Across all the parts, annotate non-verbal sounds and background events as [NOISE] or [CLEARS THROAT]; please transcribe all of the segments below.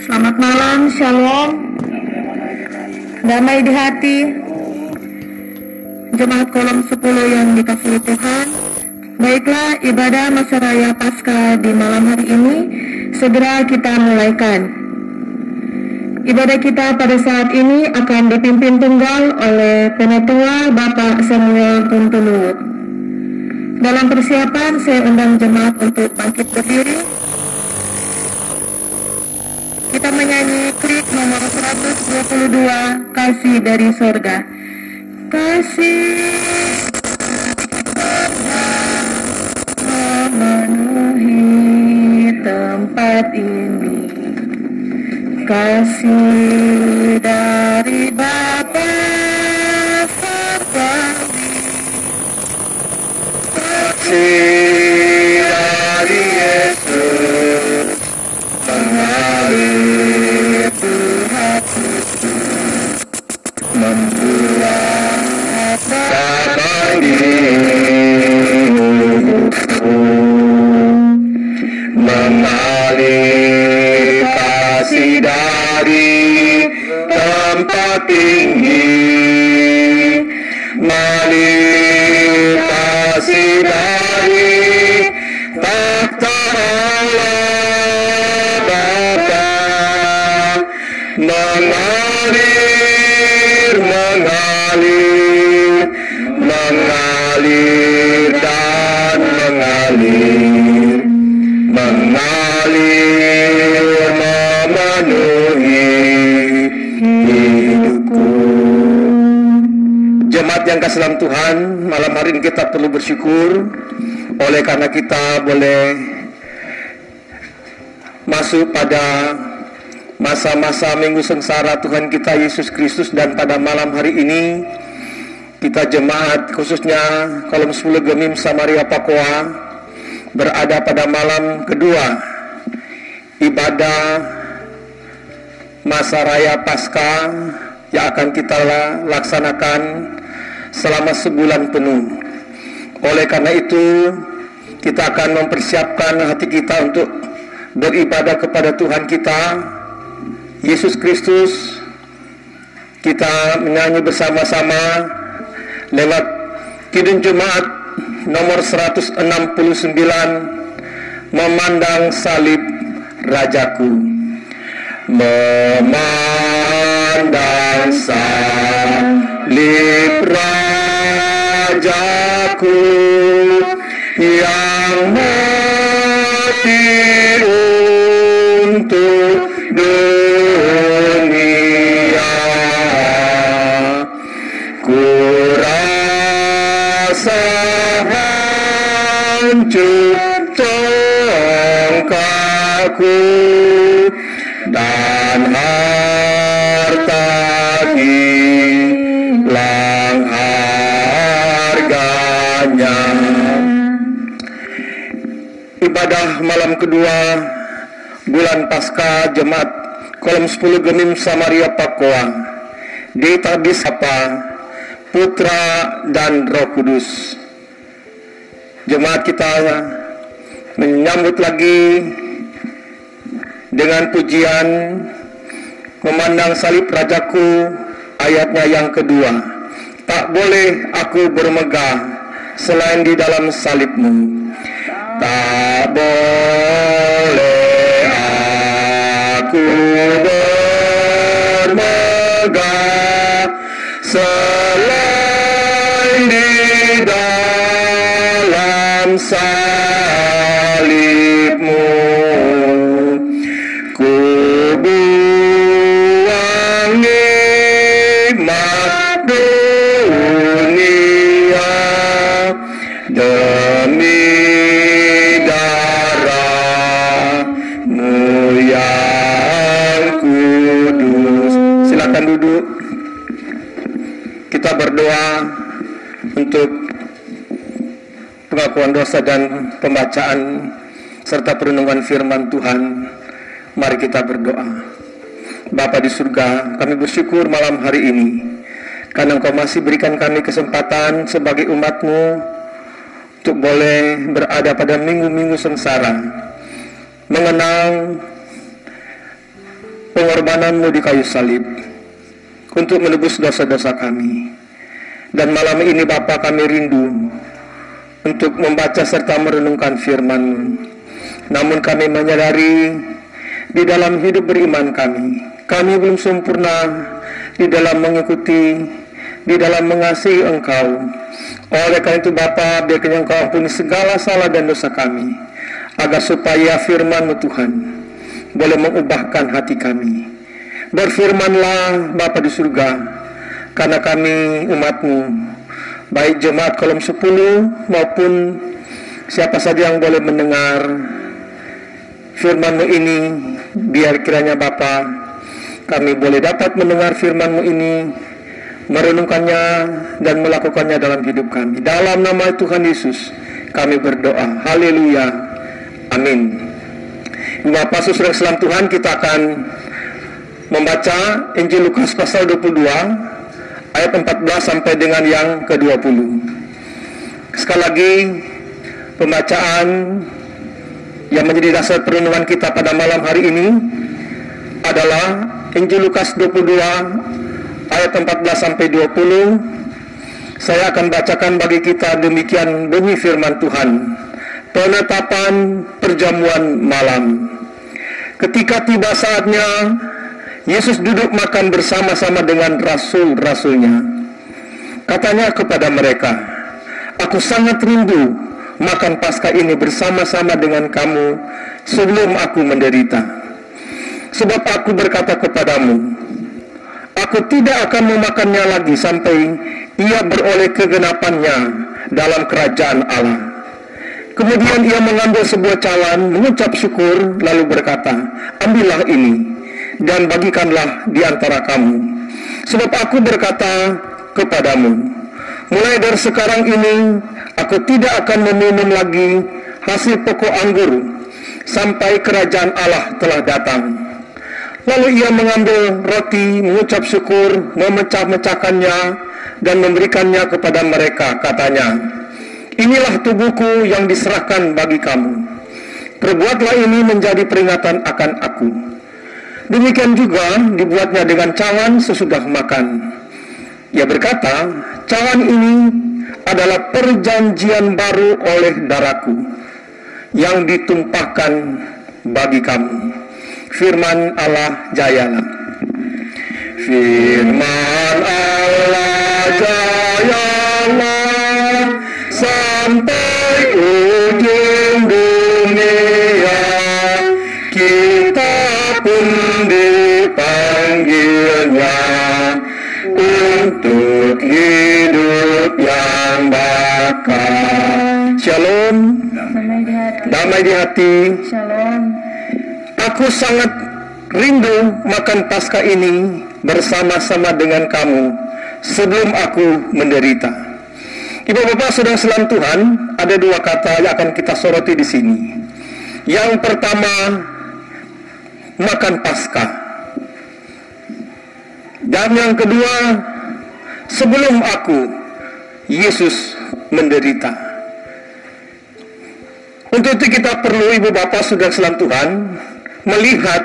Selamat malam, Shalom. Damai di hati. Jemaat kolom 10 yang dikasihi Tuhan. Baiklah, ibadah masa Paskah di malam hari ini segera kita mulaikan. Ibadah kita pada saat ini akan dipimpin tunggal oleh Penetua Bapak Samuel Tuntunuwut. Dalam persiapan, saya undang jemaat untuk bangkit berdiri. Kita menyanyi klik nomor 122 Kasih dari Sorga Kasih memenuhi tempat ini Kasih memenuhi hidupku. Jemaat yang kasih dalam Tuhan, malam hari ini kita perlu bersyukur. Oleh karena kita boleh masuk pada masa-masa minggu sengsara Tuhan kita Yesus Kristus dan pada malam hari ini kita jemaat khususnya kolom 10 Gemim Samaria Papua berada pada malam kedua ibadah masa raya Paskah yang akan kita laksanakan selama sebulan penuh. Oleh karena itu, kita akan mempersiapkan hati kita untuk beribadah kepada Tuhan kita, Yesus Kristus. Kita menyanyi bersama-sama lewat Kidung Jemaat nomor 169 memandang salib Rajaku. Memandang salib Rajaku yang mati untuk dan harta hilang harganya. Ibadah malam kedua bulan pasca jemaat kolom 10 Gemim Samaria Pakoa di Tabis apa Putra dan Roh Kudus. Jemaat kita menyambut lagi dengan pujian memandang salib rajaku ayatnya yang kedua. Tak boleh aku bermegah selain di dalam salibmu. Tak boleh pengakuan dosa dan pembacaan serta perenungan firman Tuhan. Mari kita berdoa. Bapa di surga, kami bersyukur malam hari ini karena Engkau masih berikan kami kesempatan sebagai umatmu untuk boleh berada pada minggu-minggu sengsara mengenang pengorbananmu di kayu salib untuk menebus dosa-dosa kami dan malam ini Bapa kami rindu untuk membaca serta merenungkan firman. Namun kami menyadari di dalam hidup beriman kami kami belum sempurna di dalam mengikuti di dalam mengasihi engkau. Oleh karena itu Bapa, biarkan Engkau ampuni segala salah dan dosa kami, agar supaya firman Tuhan boleh mengubahkan hati kami. Berfirmanlah Bapa di surga, karena kami umatmu, baik jemaat kolom 10 maupun siapa saja yang boleh mendengar firmanmu ini, biar kiranya Bapa kami boleh dapat mendengar firmanmu ini merenungkannya dan melakukannya dalam hidup kami. Dalam nama Tuhan Yesus kami berdoa. Haleluya. Amin. Bapak Saudara Islam Tuhan kita akan membaca Injil Lukas pasal 22 ayat 14 sampai dengan yang ke-20. Sekali lagi pembacaan yang menjadi dasar perenungan kita pada malam hari ini adalah Injil Lukas 22 ayat 14 sampai 20 saya akan bacakan bagi kita demikian bunyi firman Tuhan. Penetapan perjamuan malam. Ketika tiba saatnya Yesus duduk makan bersama-sama dengan rasul-rasulnya. Katanya kepada mereka aku sangat rindu makan pasca ini bersama-sama dengan kamu sebelum aku menderita. Sebab aku berkata kepadamu Aku tidak akan memakannya lagi sampai ia beroleh kegenapannya dalam kerajaan Allah. Kemudian ia mengambil sebuah cawan, mengucap syukur, lalu berkata, Ambillah ini, dan bagikanlah di antara kamu. Sebab aku berkata kepadamu, mulai dari sekarang ini, aku tidak akan meminum lagi hasil pokok anggur, sampai kerajaan Allah telah datang. Lalu ia mengambil roti, mengucap syukur, memecah-mecahkannya, dan memberikannya kepada mereka. Katanya, inilah tubuhku yang diserahkan bagi kamu. Perbuatlah ini menjadi peringatan akan aku. Demikian juga dibuatnya dengan cawan sesudah makan. Ia berkata, cawan ini adalah perjanjian baru oleh darahku yang ditumpahkan bagi kamu firman Allah jayalah. Firman Allah jayalah sampai Damai di hati. Shalom. Aku sangat rindu makan pasca ini bersama-sama dengan kamu sebelum aku menderita. Ibu bapak sedang selam Tuhan, ada dua kata yang akan kita soroti di sini. Yang pertama, makan pasca. Dan yang kedua, sebelum aku, Yesus menderita. Untuk itu kita perlu ibu bapak sudah selam Tuhan melihat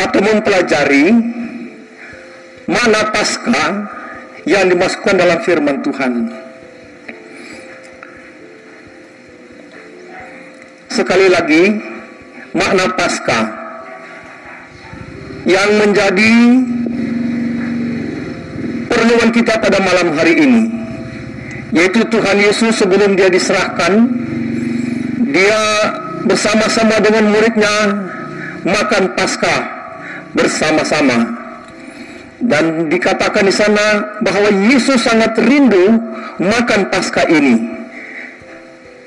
atau mempelajari mana pasca yang dimasukkan dalam firman Tuhan. Sekali lagi, makna pasca yang menjadi perluan kita pada malam hari ini, yaitu Tuhan Yesus sebelum dia diserahkan, dia bersama-sama dengan muridnya makan Paskah bersama-sama. Dan dikatakan di sana bahwa Yesus sangat rindu makan Paskah ini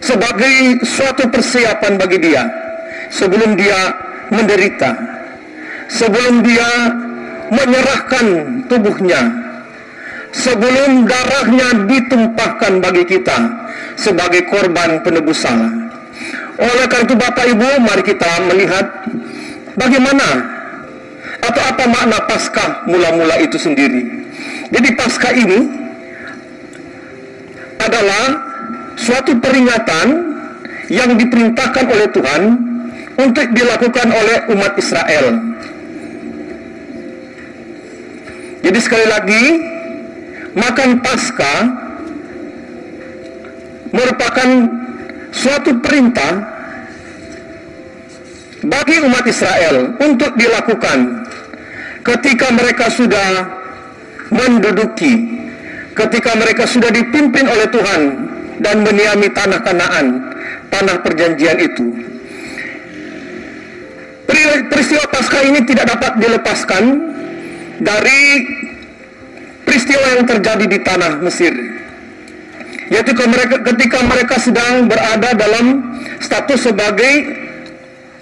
sebagai suatu persiapan bagi dia sebelum dia menderita, sebelum dia menyerahkan tubuhnya, sebelum darahnya ditumpahkan bagi kita sebagai korban penebus salah. Oleh karena itu Bapak Ibu, mari kita melihat bagaimana atau apa makna Paskah mula-mula itu sendiri. Jadi Paskah ini adalah suatu peringatan yang diperintahkan oleh Tuhan untuk dilakukan oleh umat Israel. Jadi sekali lagi, makan Pasca merupakan suatu perintah bagi umat Israel untuk dilakukan ketika mereka sudah menduduki, ketika mereka sudah dipimpin oleh Tuhan dan meniami tanah Kanaan, tanah perjanjian itu. Peristiwa Paskah ini tidak dapat dilepaskan dari peristiwa yang terjadi di tanah Mesir. Yaitu ketika mereka sedang berada dalam status sebagai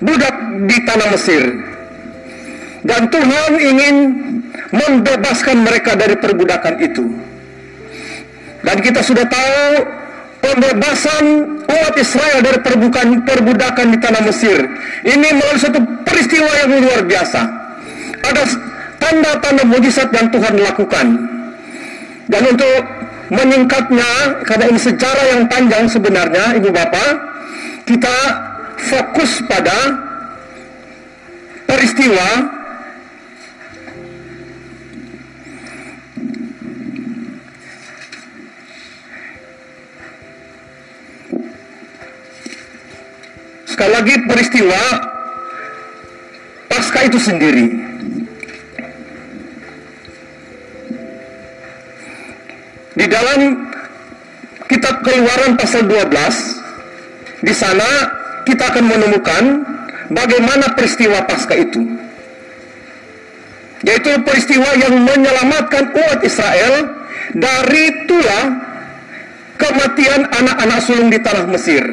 budak di tanah Mesir. Dan Tuhan ingin membebaskan mereka dari perbudakan itu. Dan kita sudah tahu pembebasan umat Israel dari perbudakan, perbudakan di tanah Mesir. Ini melalui satu peristiwa yang luar biasa. Ada tanda-tanda mujizat yang Tuhan lakukan. Dan untuk menyingkatnya, karena ini sejarah yang panjang sebenarnya, Ibu Bapak, kita fokus pada peristiwa sekali lagi peristiwa pasca itu sendiri. Dalam kitab Keluaran pasal 12, di sana kita akan menemukan bagaimana peristiwa pasca itu. Yaitu peristiwa yang menyelamatkan umat Israel dari tulah kematian anak-anak sulung di tanah Mesir.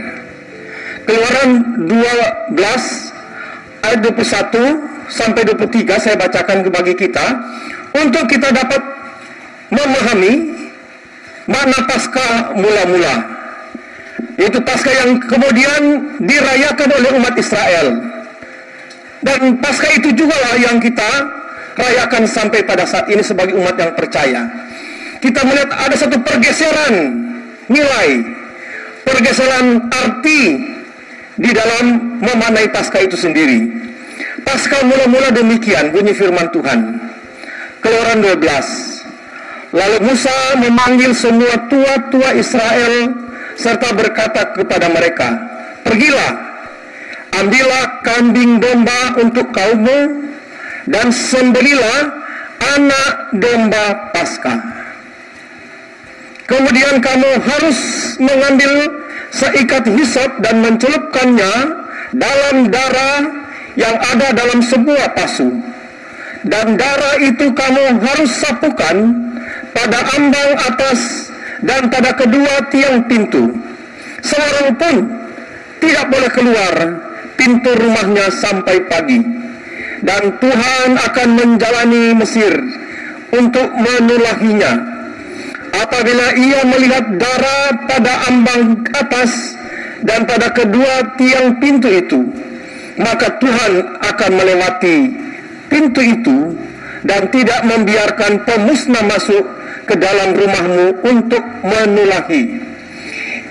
Keluaran 12 ayat 21 sampai 23 saya bacakan bagi kita untuk kita dapat memahami makna pasca mula-mula yaitu pasca yang kemudian dirayakan oleh umat Israel dan pasca itu juga lah yang kita rayakan sampai pada saat ini sebagai umat yang percaya kita melihat ada satu pergeseran nilai pergeseran arti di dalam memanai pasca itu sendiri. Pasca mula-mula demikian bunyi firman Tuhan. Keluaran 12. Lalu Musa memanggil semua tua-tua Israel serta berkata kepada mereka, Pergilah, ambillah kambing domba untuk kaummu dan sembelilah anak domba pasca. Kemudian kamu harus mengambil seikat hisap dan mencelupkannya dalam darah yang ada dalam sebuah pasu. Dan darah itu kamu harus sapukan pada ambang atas dan pada kedua tiang pintu. Seorang pun tidak boleh keluar pintu rumahnya sampai pagi. Dan Tuhan akan menjalani Mesir untuk menulahinya apabila ia melihat darah pada ambang atas dan pada kedua tiang pintu itu, maka Tuhan akan melewati pintu itu dan tidak membiarkan pemusnah masuk ke dalam rumahmu untuk menulahi.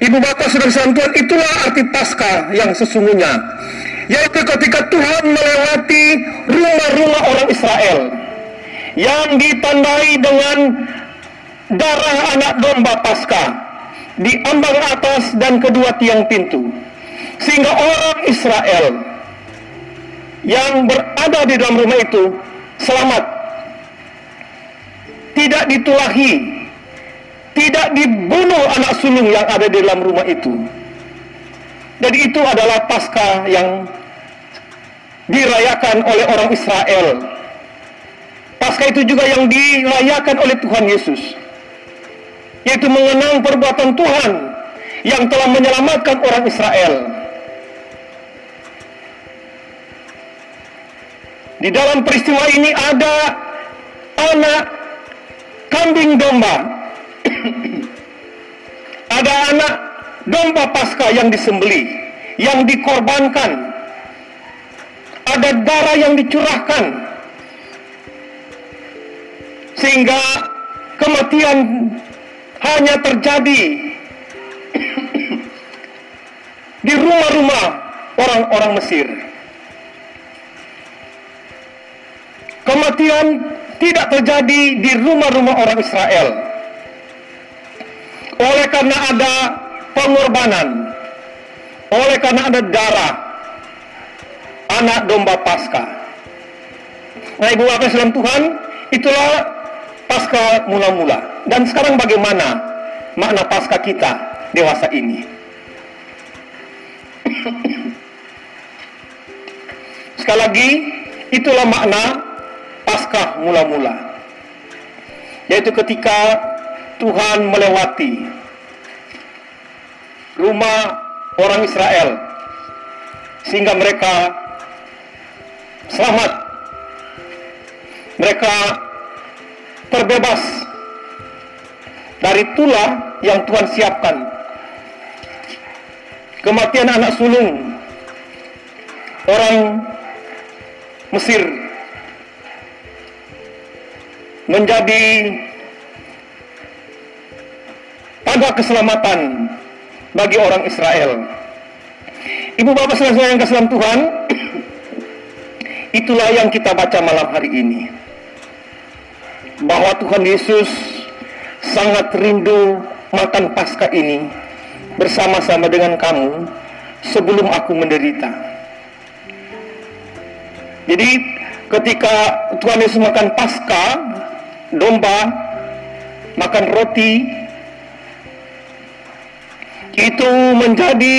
Ibu bapak saudara santuan itulah arti pasca yang sesungguhnya. Yaitu ketika Tuhan melewati rumah-rumah orang Israel yang ditandai dengan darah anak domba pasca di ambang atas dan kedua tiang pintu sehingga orang Israel yang berada di dalam rumah itu selamat tidak ditulahi tidak dibunuh anak sulung yang ada di dalam rumah itu jadi itu adalah pasca yang dirayakan oleh orang Israel pasca itu juga yang dirayakan oleh Tuhan Yesus yaitu mengenang perbuatan Tuhan yang telah menyelamatkan orang Israel. Di dalam peristiwa ini ada anak kambing domba. [COUGHS] ada anak domba pasca yang disembeli, yang dikorbankan. Ada darah yang dicurahkan. Sehingga kematian hanya terjadi [COUGHS] orang-orang Mesir. Kematian tidak terjadi di rumah-rumah orang Israel. Oleh karena ada pengorbanan, oleh karena ada darah anak domba Paskah. Nah, Ibu Bapak Salam Tuhan, itulah Paskah mula-mula. Dan sekarang bagaimana makna Paskah kita dewasa ini? [COUGHS] Sekali lagi, itulah makna Paskah mula-mula. Yaitu ketika Tuhan melewati rumah orang Israel sehingga mereka selamat. Mereka terbebas dari tulah yang Tuhan siapkan. Kematian anak sulung orang Mesir menjadi tanda keselamatan bagi orang Israel. Ibu bapak saudara yang kasih Tuhan, itulah yang kita baca malam hari ini. Bahwa Tuhan Yesus sangat rindu makan Paskah ini bersama-sama dengan kamu sebelum aku menderita. Jadi ketika Tuhan Yesus makan Paskah, domba, makan roti, itu menjadi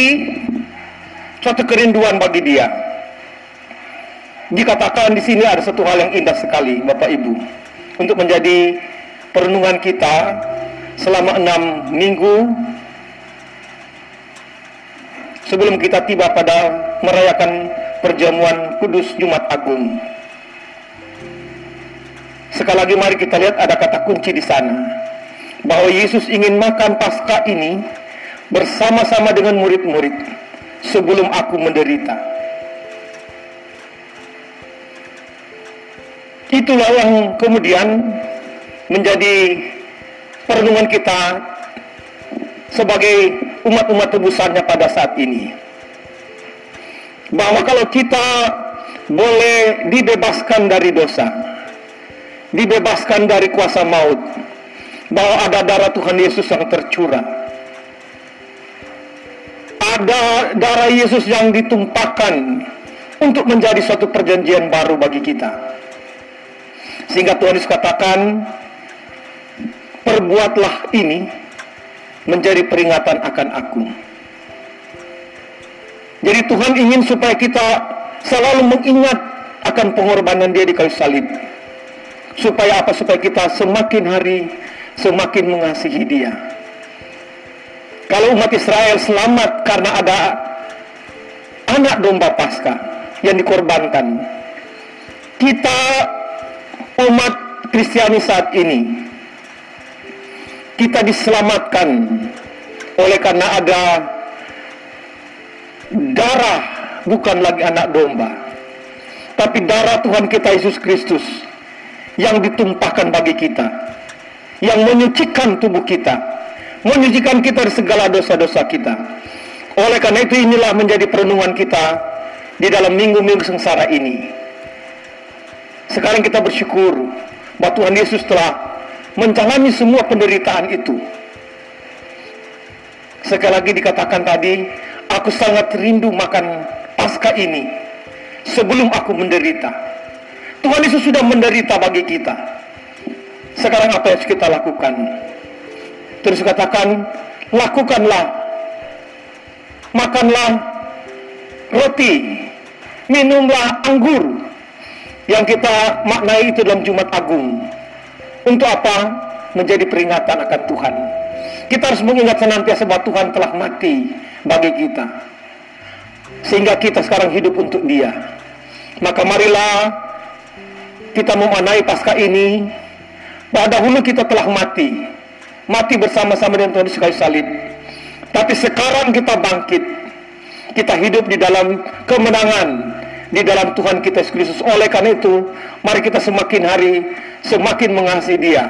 suatu kerinduan bagi dia. Dikatakan di sini ada satu hal yang indah sekali, Bapak Ibu, untuk menjadi perenungan kita selama enam minggu sebelum kita tiba pada merayakan perjamuan kudus Jumat Agung. Sekali lagi mari kita lihat ada kata kunci di sana. Bahwa Yesus ingin makan Paskah ini bersama-sama dengan murid-murid sebelum aku menderita. Itulah yang kemudian menjadi perenungan kita sebagai umat-umat tebusannya pada saat ini. Bahwa kalau kita boleh dibebaskan dari dosa, dibebaskan dari kuasa maut, bahwa ada darah Tuhan Yesus yang tercurah, ada darah Yesus yang ditumpahkan untuk menjadi suatu perjanjian baru bagi kita. Sehingga Tuhan Yesus katakan, perbuatlah ini menjadi peringatan akan aku. Jadi Tuhan ingin supaya kita selalu mengingat akan pengorbanan dia di kayu salib. Supaya apa? Supaya kita semakin hari semakin mengasihi dia. Kalau umat Israel selamat karena ada anak domba Paskah yang dikorbankan. Kita umat Kristiani saat ini kita diselamatkan oleh karena ada darah bukan lagi anak domba tapi darah Tuhan kita Yesus Kristus yang ditumpahkan bagi kita yang menyucikan tubuh kita menyucikan kita dari segala dosa-dosa kita oleh karena itu inilah menjadi perenungan kita di dalam minggu-minggu sengsara ini sekarang kita bersyukur bahwa Tuhan Yesus telah menjalani semua penderitaan itu. Sekali lagi dikatakan tadi, aku sangat rindu makan pasca ini sebelum aku menderita. Tuhan Yesus sudah menderita bagi kita. Sekarang apa yang kita lakukan? Terus katakan, lakukanlah. Makanlah roti, minumlah anggur yang kita maknai itu dalam Jumat Agung untuk apa? Menjadi peringatan akan Tuhan. Kita harus mengingat senantiasa bahwa Tuhan telah mati bagi kita. Sehingga kita sekarang hidup untuk dia. Maka marilah kita memanai pasca ini bahwa dahulu kita telah mati. Mati bersama-sama dengan Tuhan Yesus kayu salib. Tapi sekarang kita bangkit. Kita hidup di dalam kemenangan di dalam Tuhan kita Yesus Kristus. Oleh karena itu, mari kita semakin hari semakin mengasihi Dia,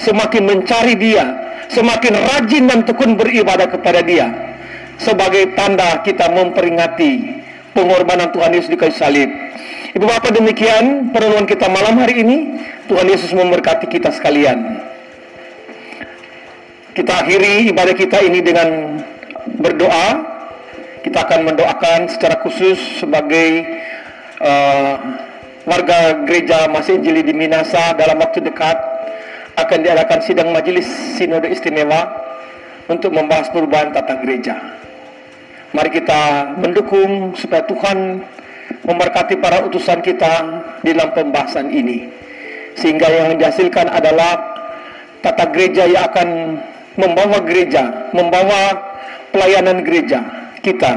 semakin mencari Dia, semakin rajin dan tekun beribadah kepada Dia sebagai tanda kita memperingati pengorbanan Tuhan Yesus di kayu salib. Ibu Bapak demikian perenungan kita malam hari ini. Tuhan Yesus memberkati kita sekalian. Kita akhiri ibadah kita ini dengan berdoa. Kita akan mendoakan secara khusus sebagai uh, warga gereja Masih Injili di Minasa dalam waktu dekat akan diadakan sidang majelis sinode istimewa untuk membahas perubahan tata gereja. Mari kita mendukung supaya Tuhan memberkati para utusan kita di dalam pembahasan ini. Sehingga yang dihasilkan adalah tata gereja yang akan membawa gereja, membawa pelayanan gereja kita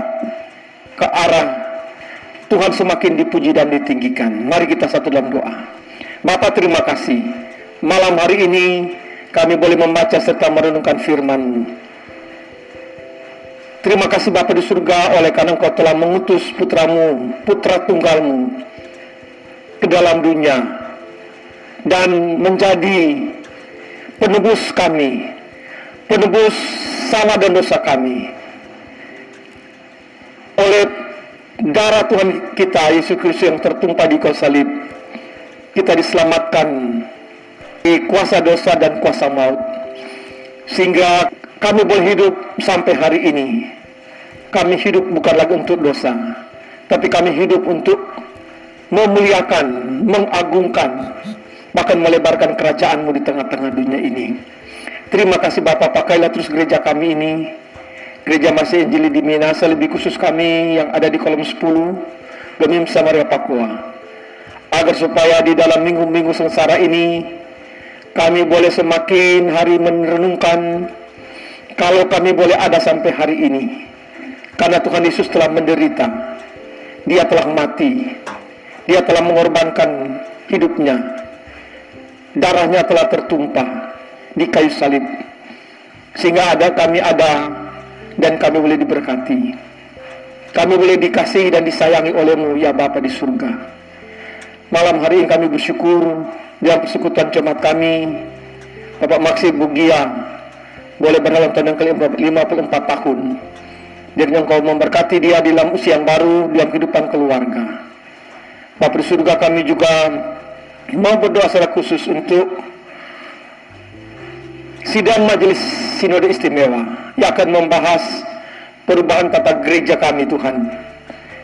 ke arah Tuhan semakin dipuji dan ditinggikan. Mari kita satu dalam doa. Bapak terima kasih. Malam hari ini kami boleh membaca serta merenungkan firman Terima kasih Bapa di surga oleh karena engkau telah mengutus putramu, putra tunggalmu ke dalam dunia dan menjadi penebus kami, penebus salah dan dosa kami. Oleh darah Tuhan kita Yesus Kristus yang tertumpah di kayu salib, kita diselamatkan di kuasa dosa dan kuasa maut. Sehingga kami boleh hidup sampai hari ini kami hidup bukan lagi untuk dosa, tapi kami hidup untuk memuliakan, mengagungkan, bahkan melebarkan kerajaanmu di tengah-tengah dunia ini. Terima kasih Bapak, pakailah terus gereja kami ini, gereja masih Injili di Minasa, lebih khusus kami yang ada di kolom 10, Gemim Samaria Papua. Agar supaya di dalam minggu-minggu sengsara ini, kami boleh semakin hari merenungkan kalau kami boleh ada sampai hari ini karena Tuhan Yesus telah menderita. Dia telah mati. Dia telah mengorbankan hidupnya. Darahnya telah tertumpah di kayu salib. Sehingga ada kami ada dan kami boleh diberkati. Kami boleh dikasih dan disayangi olehmu ya Bapa di surga. Malam hari ini kami bersyukur dalam persekutuan jemaat kami Bapak Maksi Bugia boleh berhalang tahun ke 54 tahun dan engkau memberkati dia di dalam usia yang baru, dalam kehidupan keluarga. Bapak di surga kami juga mau berdoa secara khusus untuk sidang majelis sinode istimewa yang akan membahas perubahan tata gereja kami Tuhan.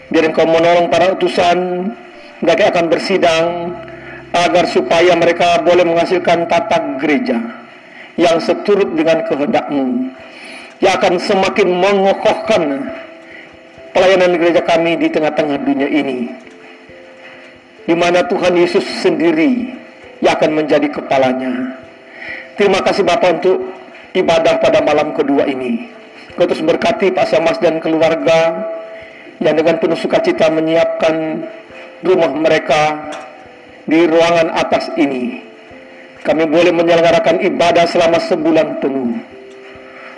Biar engkau menolong para utusan mereka akan bersidang agar supaya mereka boleh menghasilkan tata gereja yang seturut dengan kehendakmu yang akan semakin mengokohkan pelayanan gereja kami di tengah-tengah dunia ini. Di mana Tuhan Yesus sendiri yang akan menjadi kepalanya. Terima kasih Bapak untuk ibadah pada malam kedua ini. Kau terus berkati Pak Samas dan keluarga yang dengan penuh sukacita menyiapkan rumah mereka di ruangan atas ini. Kami boleh menyelenggarakan ibadah selama sebulan penuh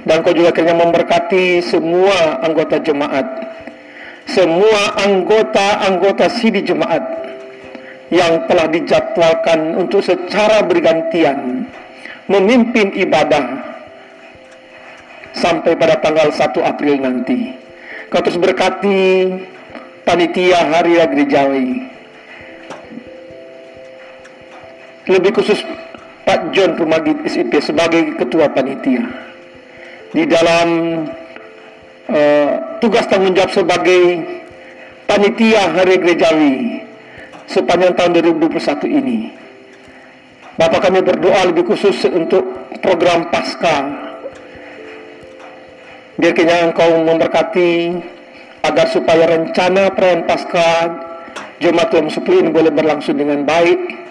dan kau juga kiranya memberkati semua anggota jemaat semua anggota-anggota sidi jemaat yang telah dijadwalkan untuk secara bergantian memimpin ibadah sampai pada tanggal 1 April nanti. Kau terus berkati panitia hari gerejawi. Lebih khusus Pak John Rumagit SIP sebagai ketua panitia di dalam uh, tugas tanggung jawab sebagai panitia hari gerejawi sepanjang tahun 2021 ini. Bapak kami berdoa lebih khusus untuk program pasca. Biar kiranya engkau memberkati agar supaya rencana perayaan pasca Jumat Tuhan 10 ini boleh berlangsung dengan baik,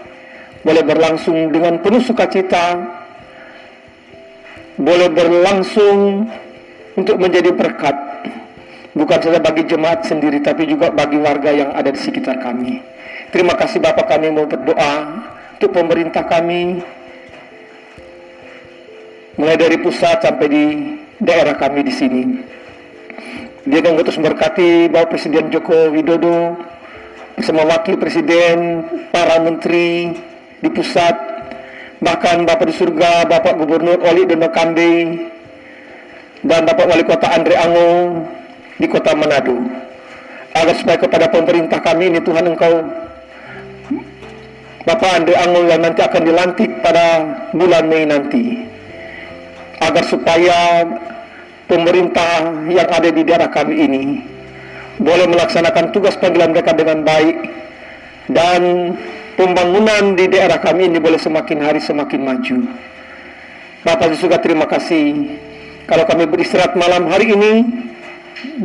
boleh berlangsung dengan penuh sukacita, boleh berlangsung untuk menjadi berkat bukan saja bagi jemaat sendiri tapi juga bagi warga yang ada di sekitar kami. Terima kasih Bapak kami mau berdoa untuk pemerintah kami mulai dari pusat sampai di daerah kami di sini. Dia akan terus memberkati Bapak Presiden Joko Widodo bersama Wakil Presiden, para menteri di pusat bahkan Bapak di surga, Bapak Gubernur Oli Dono Kambe, dan Bapak Wali Kota Andre Ango di Kota Manado. agar supaya kepada pemerintah kami ini Tuhan Engkau Bapak Andre Angul yang nanti akan dilantik pada bulan Mei nanti agar supaya pemerintah yang ada di daerah kami ini boleh melaksanakan tugas panggilan mereka dengan baik dan pembangunan di daerah kami ini boleh semakin hari semakin maju. Bapak juga terima kasih kalau kami beristirahat malam hari ini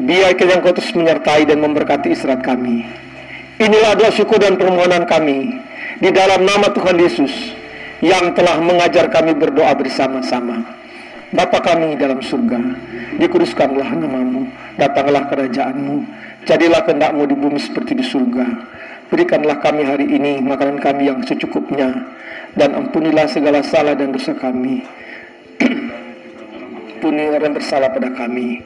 biar yang kau terus menyertai dan memberkati istirahat kami. Inilah doa syukur dan permohonan kami di dalam nama Tuhan Yesus yang telah mengajar kami berdoa bersama-sama. Bapa kami dalam surga, dikuduskanlah namamu, datanglah kerajaanmu, jadilah kehendakmu di bumi seperti di surga. Berikanlah kami hari ini makanan kami yang secukupnya, dan ampunilah segala salah dan dosa kami. [CLEARS THROAT] Ampuni orang bersalah pada kami,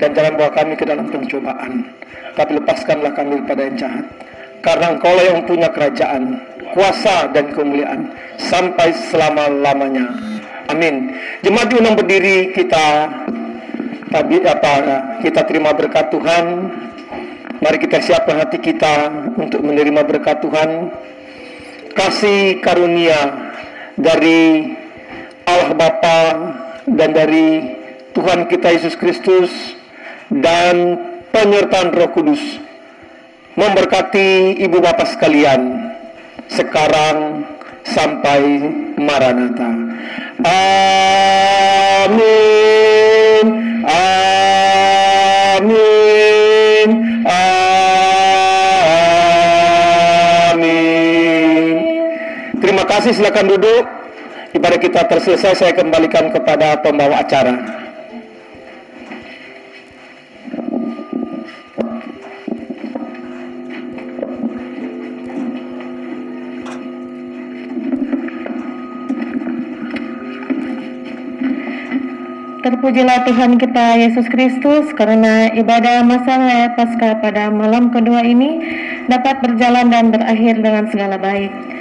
dan jangan bawa kami ke dalam pencobaan, tapi lepaskanlah kami pada yang jahat. Karena engkau lah yang punya kerajaan, kuasa dan kemuliaan sampai selama-lamanya. Amin. Jemaat diundang berdiri kita tapi apa kita terima berkat Tuhan. Mari kita siapkan hati kita untuk menerima berkat Tuhan. Kasih karunia dari Allah Bapa dan dari Tuhan kita Yesus Kristus dan penyertaan Roh Kudus memberkati ibu bapak sekalian sekarang sampai Maranatha. Amin. Kasih silakan duduk. Ibadah kita terselesai saya kembalikan kepada pembawa acara. Terpujilah Tuhan kita Yesus Kristus karena ibadah masa Paskah pada malam kedua ini dapat berjalan dan berakhir dengan segala baik.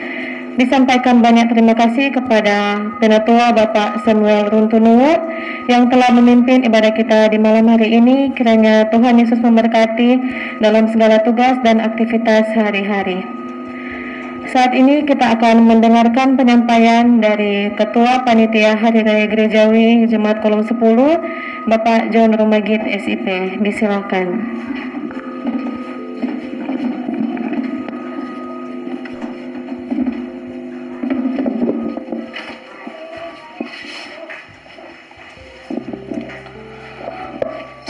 Disampaikan banyak terima kasih kepada Penatua Bapak Samuel Runtunuwo yang telah memimpin ibadah kita di malam hari ini. Kiranya Tuhan Yesus memberkati dalam segala tugas dan aktivitas hari-hari. Saat ini kita akan mendengarkan penyampaian dari Ketua Panitia Hari Raya Gerejawi Jemaat Kolom 10, Bapak John Rumagit SIP. Disilakan.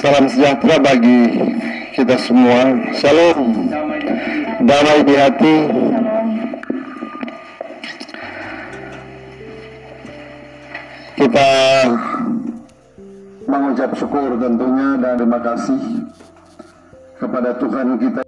Salam sejahtera bagi kita semua. Shalom. Damai di hati, kita mengucap syukur tentunya dan terima kasih kepada Tuhan kita